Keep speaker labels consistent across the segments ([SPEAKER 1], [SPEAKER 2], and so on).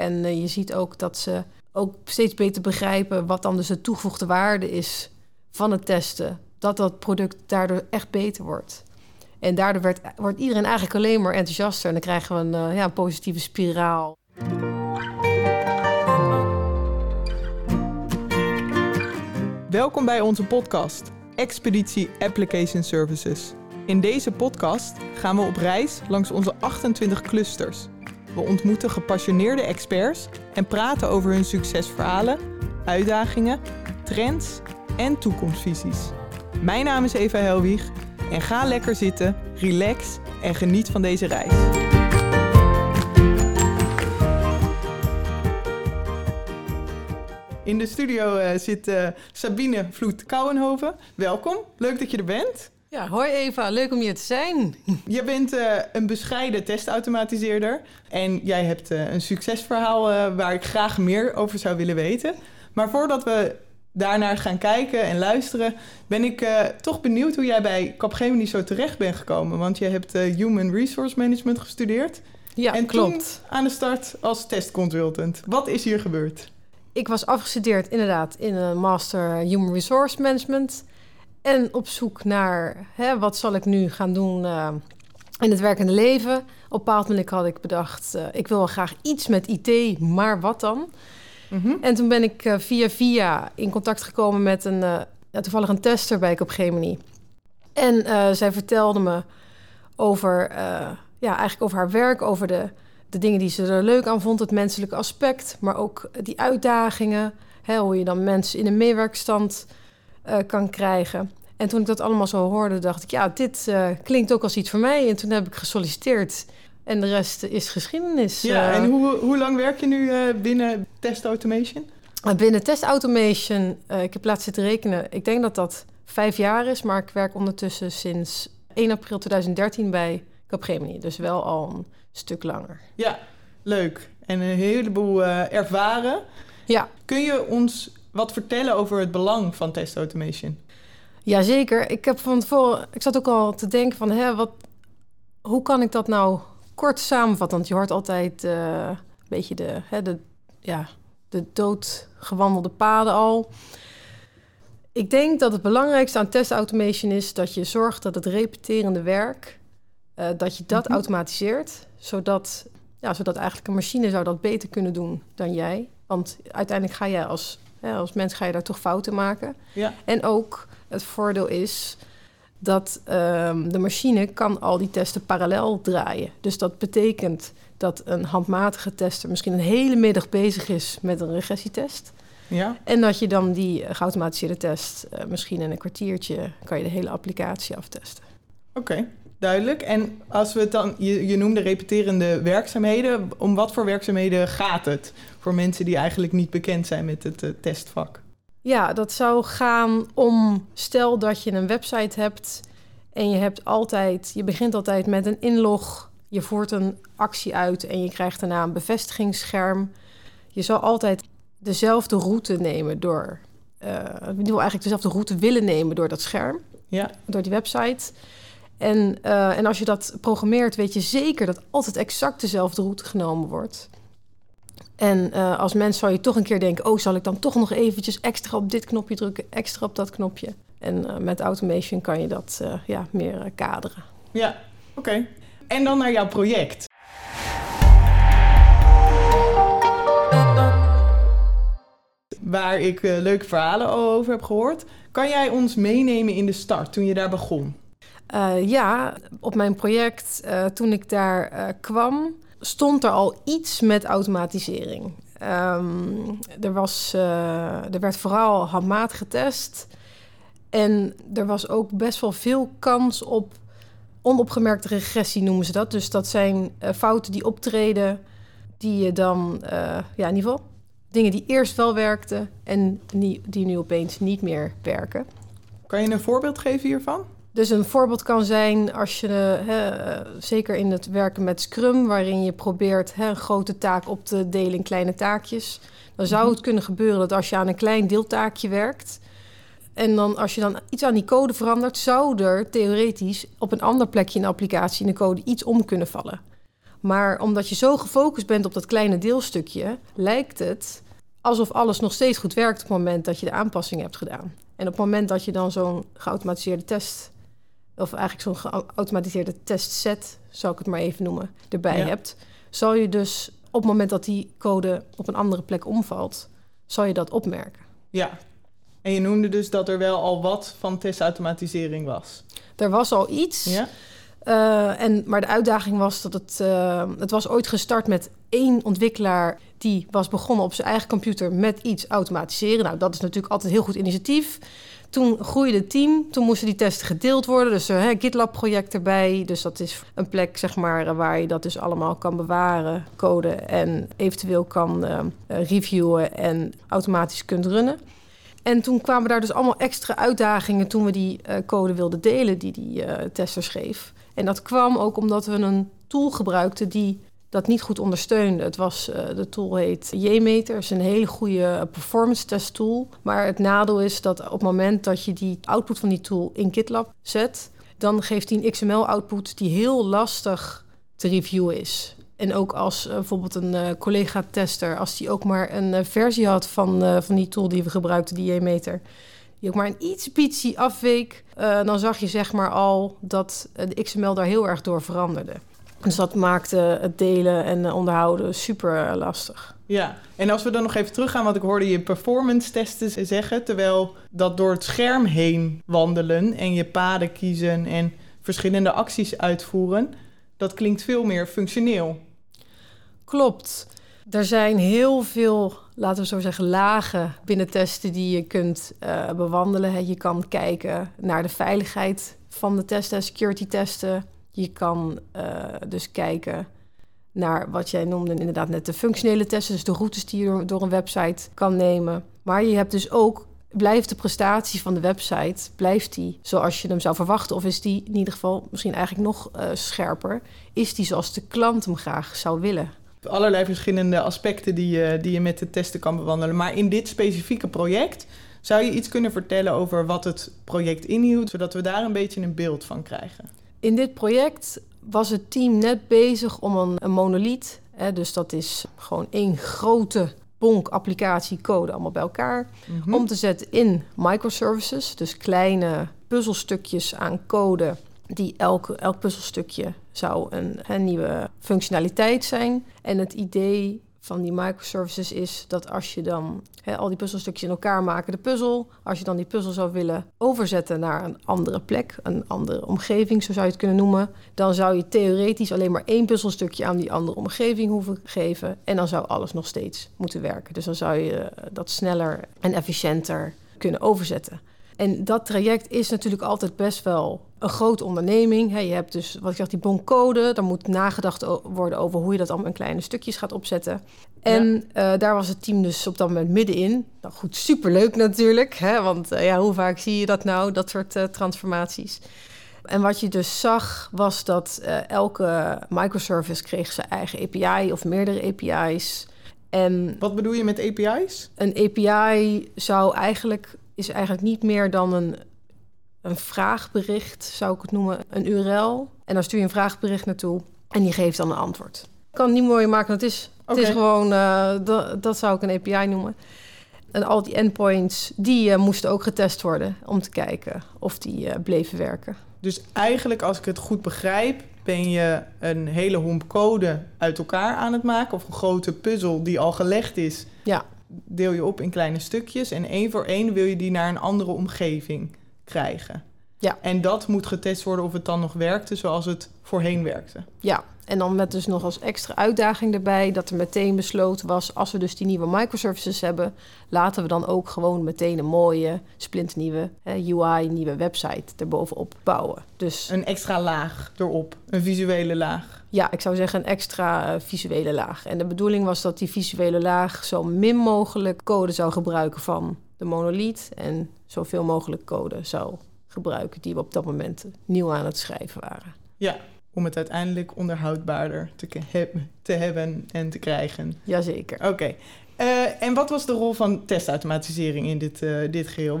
[SPEAKER 1] En eh, je ziet ook dat ze ook steeds beter begrijpen wat dan dus de toegevoegde waarde is van het testen. Dat dat product daardoor echt beter wordt. En daardoor werd, wordt iedereen eigenlijk alleen maar enthousiaster. En dan krijgen we een, uh, ja, een positieve spiraal.
[SPEAKER 2] Welkom bij onze podcast, Expeditie Application Services. In deze podcast gaan we op reis langs onze 28 clusters. We ontmoeten gepassioneerde experts en praten over hun succesverhalen, uitdagingen, trends en toekomstvisies. Mijn naam is Eva Helwig en ga lekker zitten, relax en geniet van deze reis. In de studio uh, zit uh, Sabine Vloed-Kouwenhoven. Welkom, leuk dat je er bent.
[SPEAKER 1] Ja, hoi Eva, leuk om hier te zijn.
[SPEAKER 2] Je bent uh, een bescheiden testautomatiseerder en jij hebt een succesverhaal waar ik graag meer over zou willen weten. Maar voordat we daarnaar gaan kijken en luisteren, ben ik toch benieuwd hoe jij bij Capgemini zo terecht bent gekomen. Want je hebt Human Resource Management gestudeerd.
[SPEAKER 1] Ja,
[SPEAKER 2] en
[SPEAKER 1] klopt.
[SPEAKER 2] Toen aan de start als testconsultant. Wat is hier gebeurd?
[SPEAKER 1] Ik was afgestudeerd inderdaad in een master Human Resource Management. En op zoek naar hè, wat zal ik nu gaan doen uh, in het werkende leven. Op een bepaald moment had ik bedacht, ik wil wel graag iets met IT, maar wat dan? Mm -hmm. En toen ben ik uh, via via in contact gekomen met een, toevallig een tester bij Capgemini. En zij vertelde me over, ja, eigenlijk over haar werk, over de, de dingen die ze er leuk aan vond, het menselijke aspect, maar ook die uitdagingen, hè, hoe je dan mensen in een meewerkstand kan krijgen. En toen ik dat allemaal zo hoorde, dacht ik, ja, dit klinkt ook als iets voor mij. En toen heb ik gesolliciteerd en de rest is geschiedenis.
[SPEAKER 2] Ja, en hoe, hoe lang werk je nu binnen Test Automation?
[SPEAKER 1] Binnen Test Automation, ik heb laatst zitten rekenen, ik denk dat dat vijf jaar is, maar ik werk ondertussen sinds 1 april 2013 bij Capgemini. Dus wel al een stuk langer.
[SPEAKER 2] Ja, leuk. En een heleboel uh, ervaren.
[SPEAKER 1] Ja.
[SPEAKER 2] Kun je ons wat vertellen over het belang van Test Automation?
[SPEAKER 1] Jazeker. Ik heb van tevoren, ik zat ook al te denken van, hè, wat, hoe kan ik dat nou kort samenvatten, want je hoort altijd uh, een beetje de, hè, de, ja, de doodgewandelde paden al. Ik denk dat het belangrijkste aan test automation is dat je zorgt dat het repeterende werk, uh, dat je dat mm -hmm. automatiseert, zodat, ja, zodat eigenlijk een machine zou dat beter kunnen doen dan jij. Want uiteindelijk ga jij als, hè, als mens ga je daar toch fouten maken.
[SPEAKER 2] Ja.
[SPEAKER 1] En ook het voordeel is dat um, de machine kan al die testen parallel draaien. Dus dat betekent dat een handmatige tester misschien een hele middag bezig is met een regressietest.
[SPEAKER 2] Ja.
[SPEAKER 1] En dat je dan die geautomatiseerde test uh, misschien in een kwartiertje kan je de hele applicatie aftesten.
[SPEAKER 2] Oké, okay, duidelijk. En als we het dan, je, je noemde repeterende werkzaamheden. Om wat voor werkzaamheden gaat het voor mensen die eigenlijk niet bekend zijn met het uh, testvak?
[SPEAKER 1] Ja, dat zou gaan om stel dat je een website hebt en je hebt altijd, je begint altijd met een inlog, je voert een actie uit en je krijgt daarna een bevestigingsscherm. Je zal altijd dezelfde route nemen door, uh, je wil eigenlijk dezelfde route willen nemen door dat scherm,
[SPEAKER 2] ja.
[SPEAKER 1] door die website. En, uh, en als je dat programmeert, weet je zeker dat altijd exact dezelfde route genomen wordt. En uh, als mens zou je toch een keer denken: oh, zal ik dan toch nog eventjes extra op dit knopje drukken, extra op dat knopje? En uh, met automation kan je dat ja, meer kaderen.
[SPEAKER 2] Ja, oké. En dan naar jouw project. Waar ik leuke verhalen over heb gehoord. Kan jij ons meenemen in de start toen je daar begon?
[SPEAKER 1] Ja, op mijn project, toen ik daar kwam, stond er al iets met automatisering. Um, er, was, er werd vooral handmatig getest. En er was ook best wel veel kans op onopgemerkte regressie, noemen ze dat. Dus dat zijn fouten die optreden, die je dan, ja, in ieder geval dingen die eerst wel werkten en die, die nu opeens niet meer werken.
[SPEAKER 2] Kan je een voorbeeld geven hiervan?
[SPEAKER 1] Dus een voorbeeld kan zijn als je, hè, zeker in het werken met Scrum, waarin je probeert hè, een grote taak op te delen in kleine taakjes. Dan zou het kunnen gebeuren dat als je aan een klein deeltaakje werkt. En dan als je dan iets aan die code verandert, zou er theoretisch op een ander plekje in de applicatie in de code iets om kunnen vallen. Maar omdat je zo gefocust bent op dat kleine deelstukje, lijkt het alsof alles nog steeds goed werkt op het moment dat je de aanpassing hebt gedaan. En op het moment dat je dan zo'n geautomatiseerde test, of eigenlijk zo'n geautomatiseerde testset, zou ik het maar even noemen, erbij
[SPEAKER 2] Ja.
[SPEAKER 1] hebt, zal je dus op het moment dat die code op een andere plek omvalt, zal je dat opmerken.
[SPEAKER 2] Ja. En je noemde dus dat er wel al wat van testautomatisering was.
[SPEAKER 1] Er was al iets,
[SPEAKER 2] Ja?
[SPEAKER 1] eh, en, maar de uitdaging was dat het, eh, het was ooit gestart met één ontwikkelaar die was begonnen op zijn eigen computer met iets automatiseren. Nou, dat is natuurlijk altijd een heel goed initiatief. Toen groeide het team, toen moesten die testen gedeeld worden. Dus een GitLab-project erbij. Dus dat is een plek zeg maar, eh, waar je dat dus allemaal kan bewaren, code en eventueel kan eh, eh, reviewen en automatisch kunt runnen. En toen kwamen daar dus allemaal extra uitdagingen toen we die eh, code wilden delen die die eh, tester schreef. En dat kwam ook omdat we een tool gebruikten die dat niet goed ondersteunde. Het was, eh, de tool heet JMeter, is een hele goede performance test tool. Maar het nadeel is dat op het moment dat je die output van die tool in GitLab zet, dan geeft die een XML-output die heel lastig te reviewen is. En ook als eh, bijvoorbeeld een eh, collega-tester, als die ook maar een eh, versie had van, eh, van die tool die we gebruikten, die JMeter, die ook maar een iets pietsie afweek, eh, dan zag je zeg maar al dat eh, de XML daar heel erg door veranderde. Dus dat maakte het delen en onderhouden super eh, lastig.
[SPEAKER 2] Ja, en als we dan nog even teruggaan, want ik hoorde je performance testen zeggen, terwijl dat door het scherm heen wandelen en je paden kiezen en verschillende acties uitvoeren, dat klinkt veel meer functioneel.
[SPEAKER 1] Klopt. Er zijn heel veel, laten we zo zeggen, lagen binnen testen die je kunt eh, bewandelen. Je kan kijken naar de veiligheid van de testen, security testen. Je kan eh, dus kijken naar wat jij noemde inderdaad net de functionele testen, dus de routes die je door, een website kan nemen. Maar je hebt dus ook, blijft de prestatie van de website, blijft die zoals je hem zou verwachten? Of is die in ieder geval misschien eigenlijk nog eh, scherper? Is die zoals de klant hem graag zou willen?
[SPEAKER 2] Allerlei verschillende aspecten die je, die je met de testen kan bewandelen. Maar in dit specifieke project zou je iets kunnen vertellen over wat het project inhield, zodat we daar een beetje een beeld van krijgen.
[SPEAKER 1] In dit project was het team net bezig om een, een monoliet, hè, dus dat is gewoon één grote bonk applicatiecode allemaal bij elkaar,
[SPEAKER 2] Mhm.
[SPEAKER 1] om te zetten in microservices, dus kleine puzzelstukjes aan code die elk, elk puzzelstukje zou een, een nieuwe functionaliteit zijn. En het idee van die microservices is dat als je dan al die puzzelstukjes in elkaar maken, de puzzel, als je dan die puzzel zou willen overzetten naar een andere plek, een andere omgeving, zo zou je het kunnen noemen, dan zou je theoretisch alleen maar één puzzelstukje aan die andere omgeving hoeven geven en dan zou alles nog steeds moeten werken. Dus dan zou je eh, dat sneller en efficiënter kunnen overzetten. En dat traject is natuurlijk altijd best wel een grote onderneming. Je hebt dus, wat ik zeg, die boncode. Daar moet nagedacht worden over hoe je dat allemaal in kleine stukjes gaat opzetten. En eh, daar was het team dus op dat moment middenin. Nou goed, superleuk natuurlijk. Hè, want eh, ja, hoe vaak zie je dat nou, dat soort eh, transformaties. En wat je dus zag, was dat elke microservice kreeg zijn eigen API of meerdere API's. En
[SPEAKER 2] Wat bedoel je met API's?
[SPEAKER 1] een API zou eigenlijk, is eigenlijk niet meer dan een, een vraagbericht, zou ik het noemen, een URL. En dan stuur je een vraagbericht naartoe en die geeft dan een antwoord. Ik kan het niet mooier maken, dan het is, het is gewoon, eh, dat, dat zou ik een API noemen. En al die endpoints, die eh, moesten ook getest worden om te kijken of die eh, bleven werken.
[SPEAKER 2] Dus eigenlijk, als ik het goed begrijp, ben je een hele homp code uit elkaar aan het maken. Of een grote puzzel die al gelegd is,
[SPEAKER 1] Ja.
[SPEAKER 2] Deel je op in kleine stukjes. En één voor één wil je die naar een andere omgeving krijgen.
[SPEAKER 1] Ja.
[SPEAKER 2] En dat moet getest worden of het dan nog werkte zoals het voorheen werkte.
[SPEAKER 1] Ja, en dan met dus nog als extra uitdaging erbij dat er meteen besloten was, als we dus die nieuwe microservices hebben, laten we dan ook gewoon meteen een mooie, splinternieuwe eh, UI, nieuwe website erbovenop bouwen. Dus
[SPEAKER 2] Een extra laag erop, een visuele laag.
[SPEAKER 1] Ja, ik zou zeggen een extra eh, visuele laag. En de bedoeling was dat die visuele laag zo min mogelijk code zou gebruiken van de monolith en zoveel mogelijk code zou gebruiken die we op dat moment nieuw aan het schrijven waren.
[SPEAKER 2] Ja, om het uiteindelijk onderhoudbaarder te, hebben en te krijgen.
[SPEAKER 1] Jazeker.
[SPEAKER 2] Oké. Eh, en wat was de rol van testautomatisering in dit, eh, dit geheel?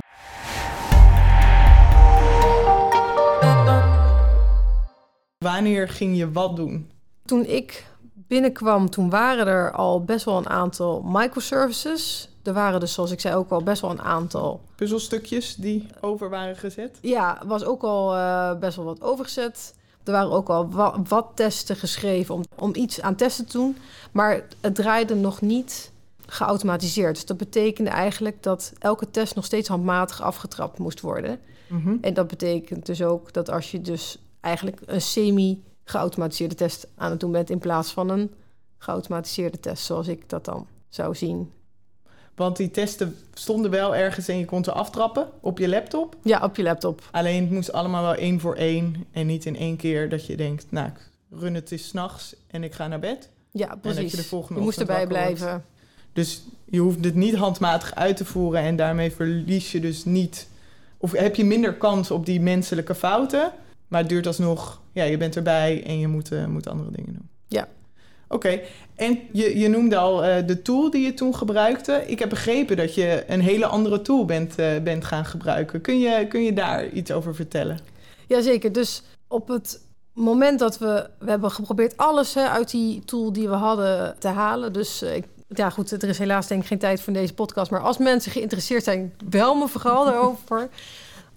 [SPEAKER 2] Wanneer ging je wat doen?
[SPEAKER 1] Toen ik binnenkwam, toen waren er al best wel een aantal microservices. Er waren dus, zoals ik zei, ook al best wel een aantal...
[SPEAKER 2] Puzzelstukjes die over waren gezet?
[SPEAKER 1] Ja, was ook al uh, best wel wat overgezet. Er waren ook al wa wat testen geschreven om, om iets aan testen te doen. Maar het draaide nog niet geautomatiseerd. Dus dat betekende eigenlijk dat elke test nog steeds handmatig afgetrapt moest worden. Mm -hmm. En dat betekent dus ook dat als je dus eigenlijk een semi-geautomatiseerde test aan het doen bent... in plaats van een geautomatiseerde test, zoals ik dat dan zou zien.
[SPEAKER 2] Want die testen stonden wel ergens en je kon ze aftrappen op je laptop.
[SPEAKER 1] Ja, op je laptop.
[SPEAKER 2] Alleen het moest allemaal wel één voor één. En niet in één keer dat je denkt, nou, ik run het is s'nachts en ik ga naar bed.
[SPEAKER 1] Ja, precies. je, de volgende je moest erbij blijven. Wordt.
[SPEAKER 2] Dus je hoeft het niet handmatig uit te voeren en daarmee verlies je dus niet... Of heb je minder kans op die menselijke fouten. Maar het duurt alsnog, ja, je bent erbij en je moet, uh, moet andere dingen doen.
[SPEAKER 1] Ja,
[SPEAKER 2] Oké, en je, je noemde al uh, de tool die je toen gebruikte. Ik heb begrepen dat je een hele andere tool bent, uh, bent gaan gebruiken. Kun je, kun je daar iets over vertellen?
[SPEAKER 1] Jazeker, dus op het moment dat we... We hebben geprobeerd alles hè, uit die tool die we hadden te halen. Dus ik, ja goed, er is helaas denk ik geen tijd voor deze podcast. Maar als mensen geïnteresseerd zijn, bel me vooral daarover.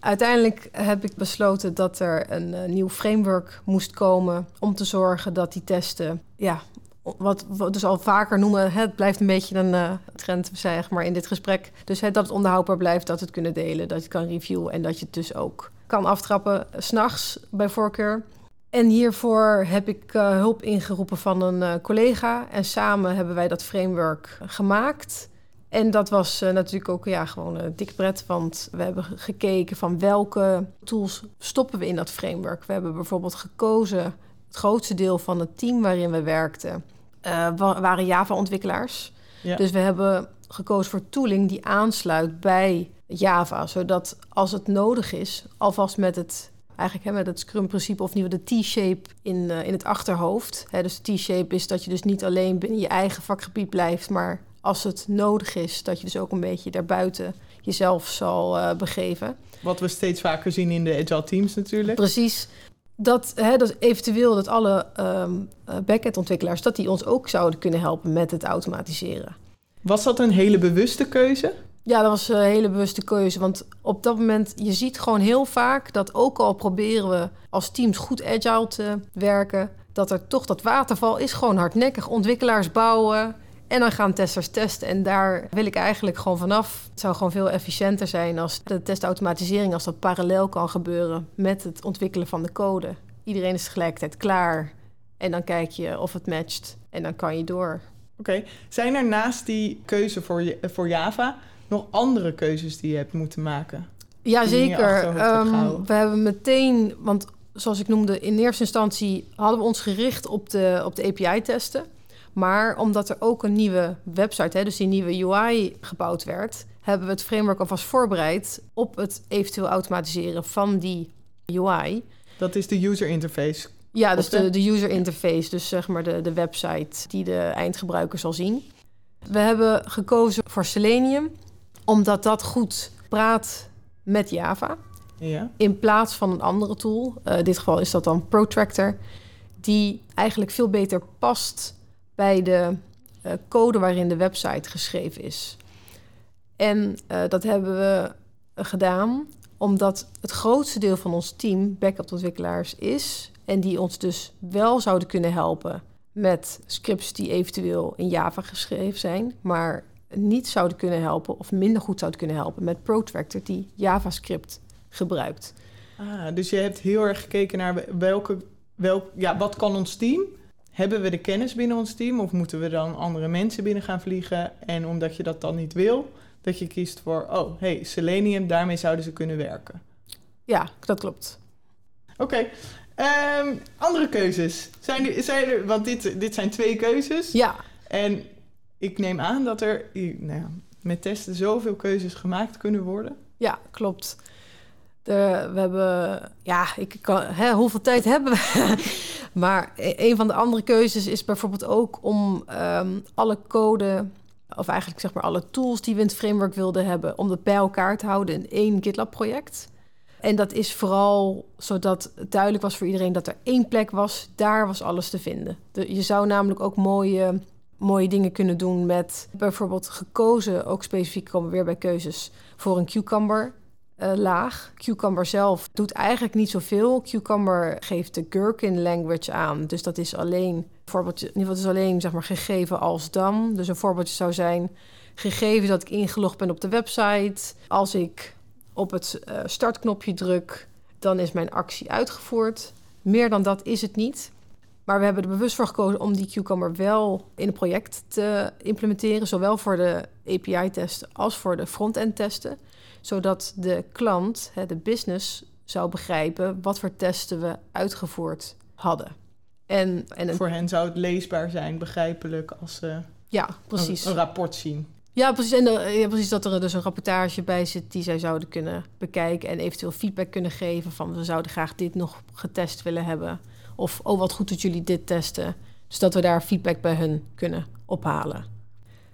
[SPEAKER 1] Uiteindelijk heb ik besloten dat er een uh, nieuw framework moest komen om te zorgen dat die testen ja, wat we dus al vaker noemen, het blijft een beetje een uh, trend, zeg maar, in dit gesprek. Dus dat het onderhoudbaar blijft, dat het kunnen delen, dat je kan reviewen en dat je het dus ook kan aftrappen, s s'nachts bij voorkeur. En hiervoor heb ik hulp ingeroepen van een collega en samen hebben wij dat framework gemaakt. En dat was natuurlijk ook ja, gewoon een dik pret, want we hebben gekeken van welke tools stoppen we in dat framework. We hebben bijvoorbeeld gekozen het grootste deel van het team waarin we werkten uh, waren Java-ontwikkelaars. Ja. Dus we hebben gekozen voor tooling die aansluit bij Java, zodat als het nodig is, alvast met het eigenlijk hè, met het Scrum-principe of niet de T-shape in, uh, in het achterhoofd. Hè, dus de T-shape is dat je dus niet alleen binnen je eigen vakgebied blijft, maar als het nodig is, dat je dus ook een beetje daarbuiten jezelf zal uh, begeven.
[SPEAKER 2] Wat we steeds vaker zien in de agile teams natuurlijk.
[SPEAKER 1] Precies dat, hè, dat eventueel dat alle um, backend-ontwikkelaars... dat die ons ook zouden kunnen helpen met het automatiseren.
[SPEAKER 2] Was dat een hele bewuste keuze?
[SPEAKER 1] Ja, dat was een hele bewuste keuze. Want op dat moment, je ziet gewoon heel vaak... dat ook al proberen we als teams goed agile te werken... dat er toch dat waterval is gewoon hardnekkig. Ontwikkelaars bouwen, en dan gaan testers testen. En daar wil ik eigenlijk gewoon vanaf. Het zou gewoon veel efficiënter zijn als de testautomatisering, als dat parallel kan gebeuren met het ontwikkelen van de code. Iedereen is tegelijkertijd klaar. En dan kijk je of het matcht. En dan kan je door.
[SPEAKER 2] Oké. Zijn er naast die keuze voor, voor Java nog andere keuzes die je hebt moeten maken?
[SPEAKER 1] Jazeker. Um, we hebben meteen, want zoals ik noemde, in eerste instantie hadden we ons gericht op de, op de API-testen. Maar omdat er ook een nieuwe website, hè, dus die nieuwe UI gebouwd werd, hebben we het framework alvast voorbereid op het eventueel automatiseren van die UI.
[SPEAKER 2] Dat is de user interface.
[SPEAKER 1] Ja, dus de, de user interface, dus zeg maar de, de website die de eindgebruiker zal zien. We hebben gekozen voor Selenium, omdat dat goed praat met Java.
[SPEAKER 2] Ja.
[SPEAKER 1] In plaats van een andere tool. Uh, in dit geval is dat dan Protractor. Die eigenlijk veel beter past bij de uh, code waarin de website geschreven is. En uh, dat hebben we gedaan omdat het grootste deel van ons team backup-ontwikkelaars is en die ons dus wel zouden kunnen helpen met scripts die eventueel in Java geschreven zijn, maar niet zouden kunnen helpen of minder goed zouden kunnen helpen met Protractor die JavaScript gebruikt.
[SPEAKER 2] Ah, dus je hebt heel erg gekeken naar welke, welk, ja, wat kan ons team hebben we de kennis binnen ons team of moeten we dan andere mensen binnen gaan vliegen? En omdat je dat dan niet wil, dat je kiest voor, oh hey, Selenium, daarmee zouden ze kunnen werken.
[SPEAKER 1] Ja, dat klopt.
[SPEAKER 2] Oké. Ehm, andere keuzes. Zijn er, zijn er, want dit, dit zijn twee keuzes.
[SPEAKER 1] Ja.
[SPEAKER 2] En ik neem aan dat er nou ja, met testen zoveel keuzes gemaakt kunnen worden.
[SPEAKER 1] Ja, klopt. De, we hebben, ja, ik kan, hè, hoeveel tijd hebben we? maar e, een van de andere keuzes is bijvoorbeeld ook om um, alle code, of eigenlijk zeg maar alle tools die we in het framework wilden hebben, om dat bij elkaar te houden in één GitLab-project. En dat is vooral zodat het duidelijk was voor iedereen dat er één plek was. Daar was alles te vinden. je zou namelijk ook mooie, mooie dingen kunnen doen met bijvoorbeeld gekozen, ook specifiek komen we weer bij keuzes, voor een cucumber uh, laag. Cucumber zelf doet eigenlijk niet zoveel. Cucumber geeft de gherkin language aan. Dus dat is alleen, voorbeeldje, in ieder geval is alleen zeg maar, gegeven als dan. Dus een voorbeeldje zou zijn, gegeven dat ik ingelogd ben op de website. Als ik op het uh, startknopje druk, dan is mijn actie uitgevoerd. Meer dan dat is het niet. Maar we hebben er bewust voor gekozen om die Cucumber wel in het project te implementeren, zowel voor de API-testen als voor de front-end testen zodat de klant, de business, zou begrijpen wat voor testen we uitgevoerd hadden.
[SPEAKER 2] En, en Voor hen zou het leesbaar zijn, begrijpelijk, als ze
[SPEAKER 1] ja, precies.
[SPEAKER 2] Een, rapport zien.
[SPEAKER 1] Ja, precies. En uh, ja, precies dat er dus een rapportage bij zit die zij zouden kunnen bekijken en eventueel feedback kunnen geven van we zouden graag dit nog getest willen hebben. Of oh, wat goed dat jullie dit testen. Dus dat we daar feedback bij hun kunnen ophalen.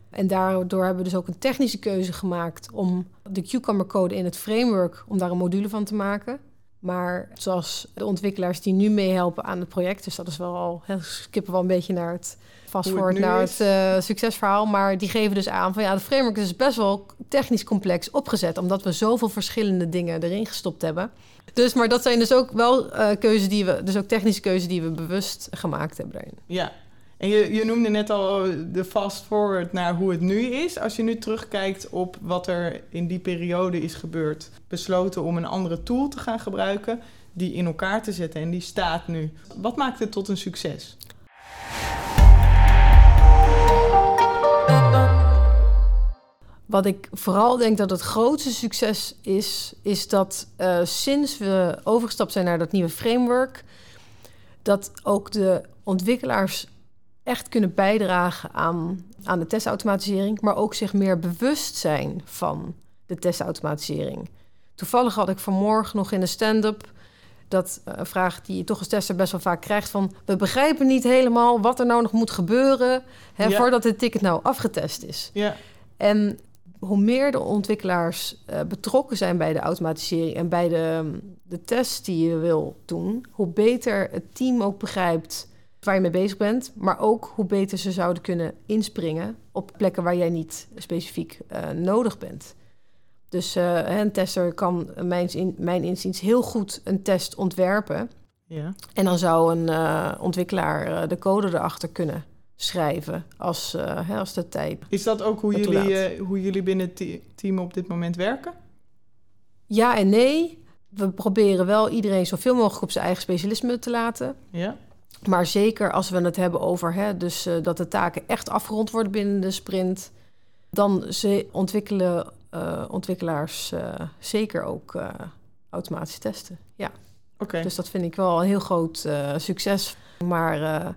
[SPEAKER 1] En daardoor hebben we dus ook een technische keuze gemaakt om de Cucumber code in het framework, om daar een module van te maken. Maar zoals de ontwikkelaars die nu meehelpen aan het project, dus dat is wel al, we skippen wel een beetje naar het fast forward naar het uh, succesverhaal. Maar die geven dus aan van ja, de framework is best wel technisch complex opgezet, omdat we zoveel verschillende dingen erin gestopt hebben. Dus, maar dat zijn dus ook wel uh, keuzes die we, dus ook technische keuzes die we bewust gemaakt hebben daarin.
[SPEAKER 2] Ja, en je, je noemde net al de fast forward naar hoe het nu is. Als je nu terugkijkt op wat er in die periode is gebeurd, besloten om een andere tool te gaan gebruiken, die in elkaar te zetten en die staat nu. Wat maakt het tot een succes?
[SPEAKER 1] Wat ik vooral denk dat het grootste succes is, is dat uh, sinds we overgestapt zijn naar dat nieuwe framework, dat ook de ontwikkelaars echt kunnen bijdragen aan, aan de testautomatisering, maar ook zich meer bewust zijn van de testautomatisering. Toevallig had ik vanmorgen nog in de stand-up dat uh, een vraag die je toch als tester best wel vaak krijgt van we begrijpen niet helemaal wat er nou nog moet gebeuren hè, voordat het ticket nou afgetest is.
[SPEAKER 2] Ja.
[SPEAKER 1] En hoe meer de ontwikkelaars uh, betrokken zijn bij de automatisering en bij de, de tests die je wil doen, hoe beter het team ook begrijpt waar je mee bezig bent, maar ook hoe beter ze zouden kunnen inspringen op plekken waar jij niet specifiek uh, nodig bent. Dus uh, een tester kan mijn, in, mijn inziens heel goed een test ontwerpen.
[SPEAKER 2] Ja.
[SPEAKER 1] En dan zou een uh, ontwikkelaar de code erachter kunnen schrijven als, als de tijd.
[SPEAKER 2] Is dat ook hoe, jullie, hoe jullie binnen het team op dit moment werken?
[SPEAKER 1] Ja en nee. We proberen wel iedereen zoveel mogelijk op zijn eigen specialisme te laten.
[SPEAKER 2] Ja.
[SPEAKER 1] Maar zeker als we het hebben over hè, dus, uh, dat de taken echt afgerond worden binnen de sprint, dan ze ontwikkelen uh, ontwikkelaars uh, zeker ook automatische testen. Ja.
[SPEAKER 2] Okay.
[SPEAKER 1] Dus dat vind ik wel een heel groot succes. Maar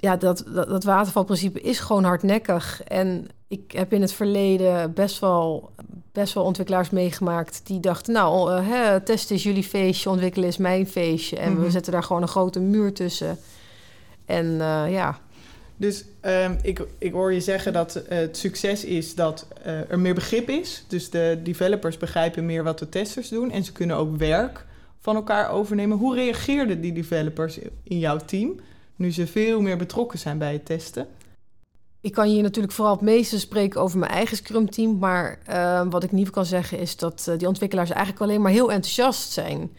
[SPEAKER 1] ja, dat, dat, dat watervalprincipe is gewoon hardnekkig. En ik heb in het verleden best wel, best wel ontwikkelaars meegemaakt die dachten: Nou, uh, hè, testen is jullie feestje, ontwikkelen is mijn feestje. En we mhm. zetten daar gewoon een grote muur tussen. En uh, ja.
[SPEAKER 2] Dus um, ik, ik hoor je zeggen dat uh, het succes is dat er meer begrip is. Dus de developers begrijpen meer wat de testers doen en ze kunnen ook werk van elkaar overnemen. Hoe reageerden die developers in jouw team? Nu ze veel meer betrokken zijn bij het testen?
[SPEAKER 1] Ik kan hier natuurlijk vooral het meeste spreken over mijn eigen Scrum-team. Maar uh, wat ik niet kan zeggen is dat uh, die ontwikkelaars eigenlijk alleen maar heel enthousiast zijn.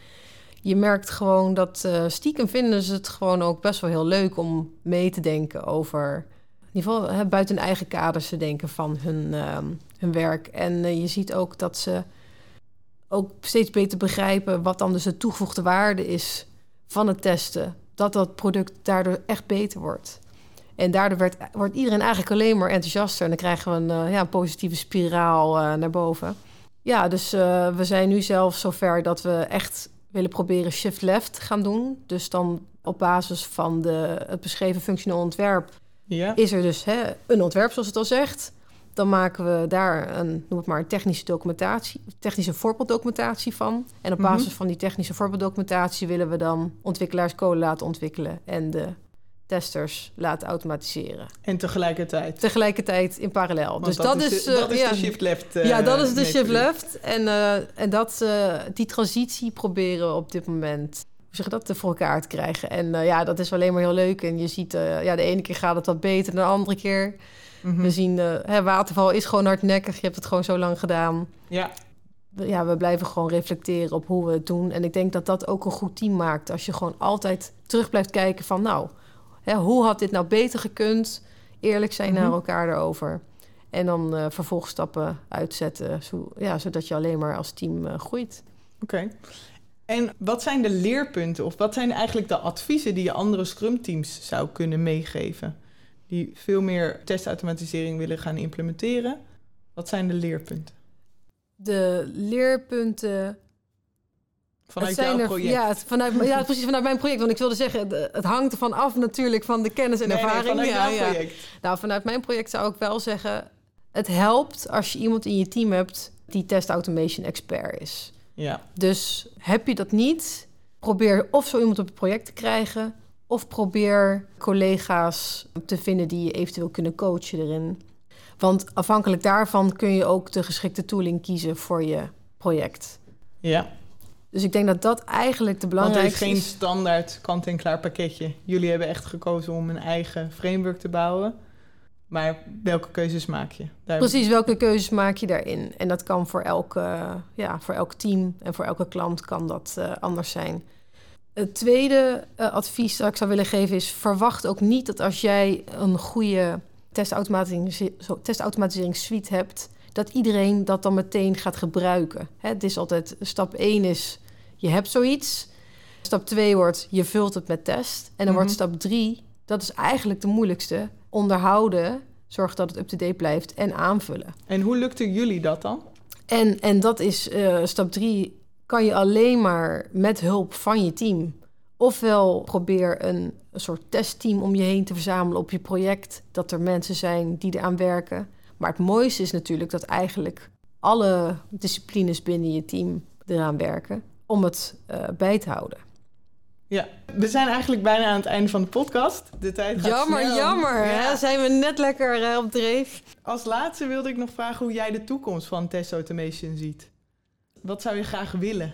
[SPEAKER 1] Je merkt gewoon dat uh, stiekem vinden ze het gewoon ook best wel heel leuk om mee te denken over. In ieder geval hè, buiten hun eigen kaders te denken van hun, ehm, hun werk. En je ziet ook dat ze ook steeds beter begrijpen wat dan dus de toegevoegde waarde is van het testen dat dat product daardoor echt beter wordt. En daardoor werd, wordt iedereen eigenlijk alleen maar enthousiaster. En dan krijgen we een, uh, ja, een positieve spiraal uh, naar boven. Ja, dus uh, we zijn nu zelf zover dat we echt willen proberen shift left gaan doen. Dus dan op basis van de, het beschreven functioneel ontwerp...
[SPEAKER 2] Ja.
[SPEAKER 1] is er dus hè, een ontwerp, zoals het al zegt. Dan maken we daar een, noem het maar, een technische documentatie, technische voorbeelddocumentatie van. En op basis mhm. van die technische voorbeelddocumentatie willen we dan ontwikkelaars code laten ontwikkelen en de testers laten automatiseren.
[SPEAKER 2] En tegelijkertijd.
[SPEAKER 1] Tegelijkertijd in parallel.
[SPEAKER 2] Want
[SPEAKER 1] dus
[SPEAKER 2] dat,
[SPEAKER 1] dat,
[SPEAKER 2] is, de,
[SPEAKER 1] eh,
[SPEAKER 2] dat is
[SPEAKER 1] ja,
[SPEAKER 2] de shift left. eh,
[SPEAKER 1] ja, dat is de shift left. En, eh, en dat, eh, die transitie proberen we op dit moment hoe zeg je dat, voor elkaar te krijgen. En eh, ja, dat is alleen maar heel leuk. En je ziet, eh, ja, de ene keer gaat het wat beter dan de andere keer.
[SPEAKER 2] Mhm.
[SPEAKER 1] We zien, eh, hè, waterval is gewoon hardnekkig. Je hebt het gewoon zo lang gedaan.
[SPEAKER 2] Ja,
[SPEAKER 1] We- Ja, we blijven gewoon reflecteren op hoe we het doen. En ik denk dat dat ook een goed team maakt. Als je gewoon altijd terug blijft kijken van... nou, hè, hoe had dit nou beter gekund? Eerlijk zijn
[SPEAKER 2] Mhm.
[SPEAKER 1] naar elkaar erover. En dan eh vervolgstappen uitzetten. Zo, ja, zodat je alleen maar als team eh, groeit.
[SPEAKER 2] oké. En wat zijn de leerpunten of wat zijn eigenlijk de adviezen die je andere Scrum-teams zou kunnen meegeven? Die veel meer testautomatisering willen gaan implementeren. Wat zijn de leerpunten?
[SPEAKER 1] De leerpunten
[SPEAKER 2] Vanuit jouw
[SPEAKER 1] er-
[SPEAKER 2] project?
[SPEAKER 1] Ja, het- vanuit, ja, precies vanuit mijn project. Want ik wilde zeggen, het hangt ervan af natuurlijk van de kennis en
[SPEAKER 2] Nee, nee,
[SPEAKER 1] ervaring.
[SPEAKER 2] vanuit
[SPEAKER 1] ja.
[SPEAKER 2] project.
[SPEAKER 1] Nou, vanuit mijn project zou ik wel zeggen... het helpt als je iemand in je team hebt die test automation expert is.
[SPEAKER 2] Ja,
[SPEAKER 1] Dus heb je dat niet, probeer of zo iemand op het project te krijgen... of probeer collega's te vinden die je eventueel kunnen coachen erin. Want afhankelijk daarvan kun je ook de geschikte tooling kiezen voor je project.
[SPEAKER 2] ja.
[SPEAKER 1] Dus ik denk dat dat eigenlijk de
[SPEAKER 2] Want er is
[SPEAKER 1] belangrijkste
[SPEAKER 2] geen
[SPEAKER 1] is.
[SPEAKER 2] standaard kant-en-klaar pakketje. Jullie hebben echt gekozen om een eigen framework te bouwen. Maar welke keuzes maak je? Daar
[SPEAKER 1] Precies, welke keuzes maak je daarin? En dat kan voor, elke, ja, voor elk team en voor elke klant kan dat eh, anders zijn. Het tweede eh, advies dat ik zou willen geven is... verwacht ook niet dat als jij een goede testautomatisering, testautomatiseringssuite hebt... dat iedereen dat dan meteen gaat gebruiken. Hè, het is altijd, stap 1 is, je hebt zoiets. Stap 2 wordt, je vult het met test. En dan wordt
[SPEAKER 2] Mhm.
[SPEAKER 1] stap 3, dat is eigenlijk de moeilijkste... onderhouden, zorg dat het up-to-date blijft en aanvullen.
[SPEAKER 2] En hoe lukte jullie dat dan?
[SPEAKER 1] En, en dat is eh, stap drie, kan je alleen maar met hulp van je team. Ofwel probeer een, een soort testteam om je heen te verzamelen op je project. Dat er mensen zijn die eraan werken. Maar het mooiste is natuurlijk dat eigenlijk alle disciplines binnen je team eraan werken om het eh, bij te houden.
[SPEAKER 2] Ja, we zijn eigenlijk bijna aan het einde van de podcast. De tijd gaat
[SPEAKER 1] Jammer,
[SPEAKER 2] snel.
[SPEAKER 1] jammer.
[SPEAKER 2] Ja.
[SPEAKER 1] Hè? Zijn we net lekker eh, op dreef.
[SPEAKER 2] Als laatste wilde ik nog vragen hoe jij de toekomst van test automation ziet. Wat zou je graag willen?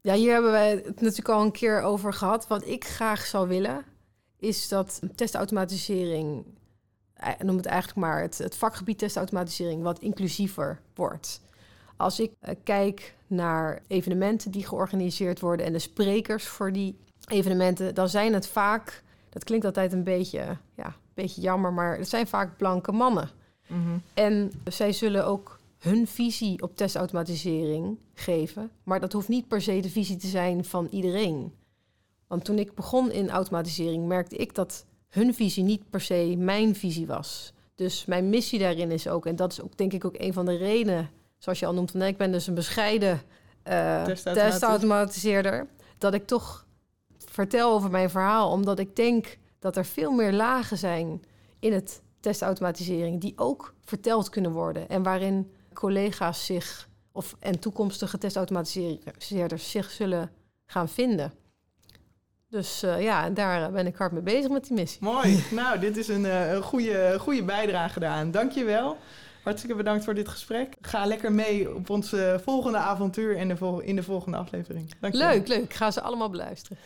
[SPEAKER 1] Ja, hier hebben wij het natuurlijk al een keer over gehad. Wat ik graag zou willen, is dat testautomatisering, eh, noem het eigenlijk maar het, het vakgebied testautomatisering, wat inclusiever wordt. Als ik eh, kijk naar evenementen die georganiseerd worden en de sprekers voor die evenementen, dan zijn het vaak, dat klinkt altijd een beetje, ja, een beetje jammer, maar het zijn vaak blanke mannen. En zij zullen ook hun visie op testautomatisering geven. Maar dat hoeft niet per se de visie te zijn van iedereen. Want toen ik begon in automatisering, merkte ik dat hun visie niet per se mijn visie was. Dus mijn missie daarin is ook, en dat is ook denk ik ook een van de redenen, zoals je al noemt, van ik ben dus een bescheiden eh
[SPEAKER 2] Testautomatis-
[SPEAKER 1] testautomatiseerder, dat ik toch vertel over mijn verhaal, omdat ik denk dat er veel meer lagen zijn in het testautomatisering die ook verteld kunnen worden en waarin collega's zich of en toekomstige testautomatiseerders zich zullen gaan vinden. Dus eh, ja, en daar ben ik hard mee bezig met die missie.
[SPEAKER 2] Mooi. nou, dit is een, eh, goede, goede bijdrage daaraan. Dankjewel. Hartstikke bedankt voor dit gesprek. Ga lekker mee op ons volgende avontuur in de, vol- in de volgende aflevering. Dankjewel.
[SPEAKER 1] Leuk, leuk. Ik ga ze allemaal beluisteren.